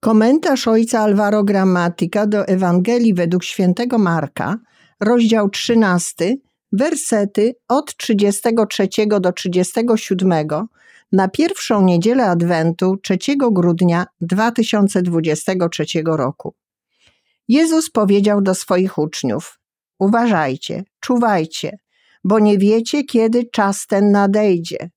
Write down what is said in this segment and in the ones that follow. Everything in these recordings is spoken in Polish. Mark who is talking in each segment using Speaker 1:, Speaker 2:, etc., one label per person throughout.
Speaker 1: Komentarz ojca Alvaro Gramatyka do Ewangelii według świętego Marka, rozdział 13, wersety od 33 do 37 na pierwszą niedzielę Adwentu 3 grudnia 2023 roku. Jezus powiedział do swoich uczniów: Uważajcie, czuwajcie, bo nie wiecie, kiedy czas ten nadejdzie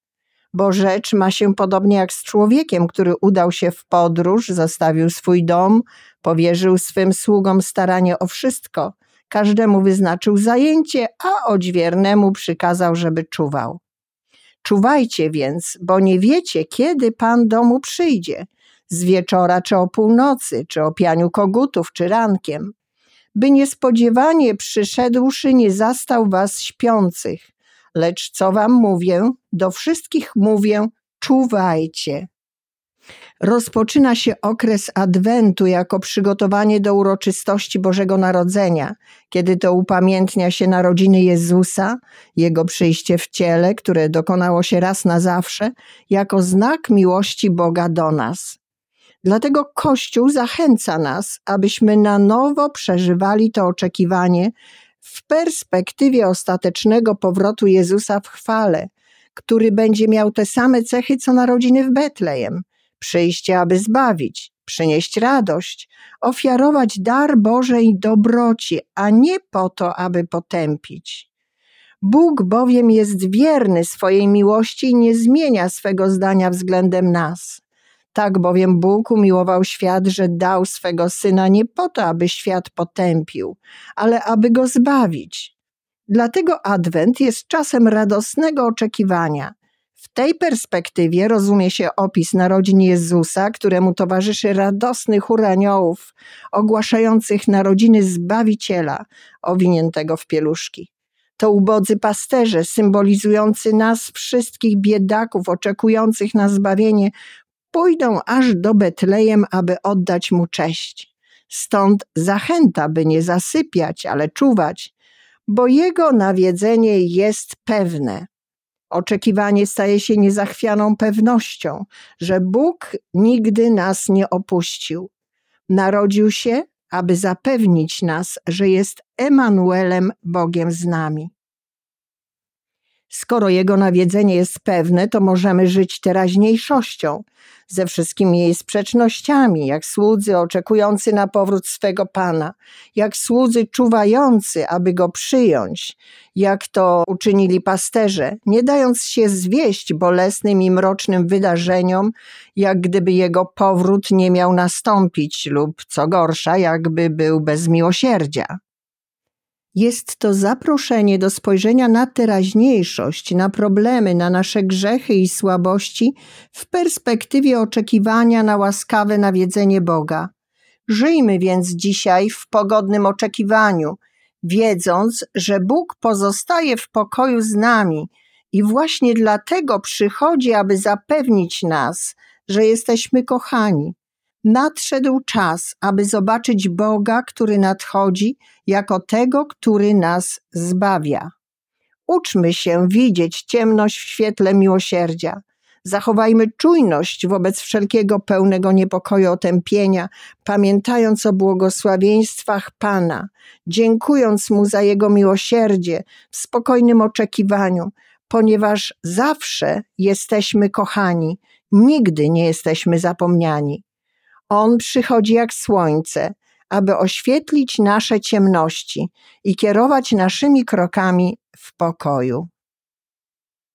Speaker 1: bo rzecz ma się podobnie jak z człowiekiem, który udał się w podróż, zostawił swój dom, powierzył swym sługom staranie o wszystko, każdemu wyznaczył zajęcie, a odźwiernemu przykazał, żeby czuwał. Czuwajcie więc, bo nie wiecie, kiedy Pan domu przyjdzie, z wieczora czy o północy, czy o pianiu kogutów, czy rankiem, by niespodziewanie przyszedłszy nie zastał was śpiących. Lecz co wam mówię, do wszystkich mówię, czuwajcie. Rozpoczyna się okres Adwentu jako przygotowanie do uroczystości Bożego Narodzenia, kiedy to upamiętnia się narodziny Jezusa, Jego przyjście w ciele, które dokonało się raz na zawsze, jako znak miłości Boga do nas. Dlatego Kościół zachęca nas, abyśmy na nowo przeżywali to oczekiwanie w perspektywie ostatecznego powrotu Jezusa w chwale, który będzie miał te same cechy co narodziny w Betlejem. Przyjście, aby zbawić, przynieść radość, ofiarować dar Bożej dobroci, a nie po to, aby potępić. Bóg bowiem jest wierny swojej miłości i nie zmienia swego zdania względem nas. Tak bowiem Bóg umiłował świat, że dał swego Syna nie po to, aby świat potępił, ale aby go zbawić. Dlatego Adwent jest czasem radosnego oczekiwania. W tej perspektywie rozumie się opis narodzin Jezusa, któremu towarzyszy radosny chór aniołów, ogłaszających narodziny Zbawiciela, owiniętego w pieluszki. To ubodzy pasterze, symbolizujący nas wszystkich biedaków oczekujących na zbawienie, pójdą aż do Betlejem, aby oddać mu cześć. Stąd zachęta, by nie zasypiać, ale czuwać, bo jego nawiedzenie jest pewne. Oczekiwanie staje się niezachwianą pewnością, że Bóg nigdy nas nie opuścił. Narodził się, aby zapewnić nas, że jest Emanuelem, Bogiem z nami. Skoro jego nawiedzenie jest pewne, to możemy żyć teraźniejszością, ze wszystkimi jej sprzecznościami, jak słudzy oczekujący na powrót swego Pana, jak słudzy czuwający, aby go przyjąć, jak to uczynili pasterze, nie dając się zwieść bolesnym i mrocznym wydarzeniom, jak gdyby jego powrót nie miał nastąpić lub, co gorsza, jakby był bez miłosierdzia. Jest to zaproszenie do spojrzenia na teraźniejszość, na problemy, na nasze grzechy i słabości w perspektywie oczekiwania na łaskawe nawiedzenie Boga. Żyjmy więc dzisiaj w pogodnym oczekiwaniu, wiedząc, że Bóg pozostaje w pokoju z nami i właśnie dlatego przychodzi, aby zapewnić nas, że jesteśmy kochani, Nadszedł czas, aby zobaczyć Boga, który nadchodzi, jako tego, który nas zbawia. Uczmy się widzieć ciemność w świetle miłosierdzia. Zachowajmy czujność wobec wszelkiego pełnego niepokoju otępienia, pamiętając o błogosławieństwach Pana, dziękując Mu za Jego miłosierdzie w spokojnym oczekiwaniu, ponieważ zawsze jesteśmy kochani, nigdy nie jesteśmy zapomniani. On przychodzi jak słońce, aby oświetlić nasze ciemności i kierować naszymi krokami w pokoju.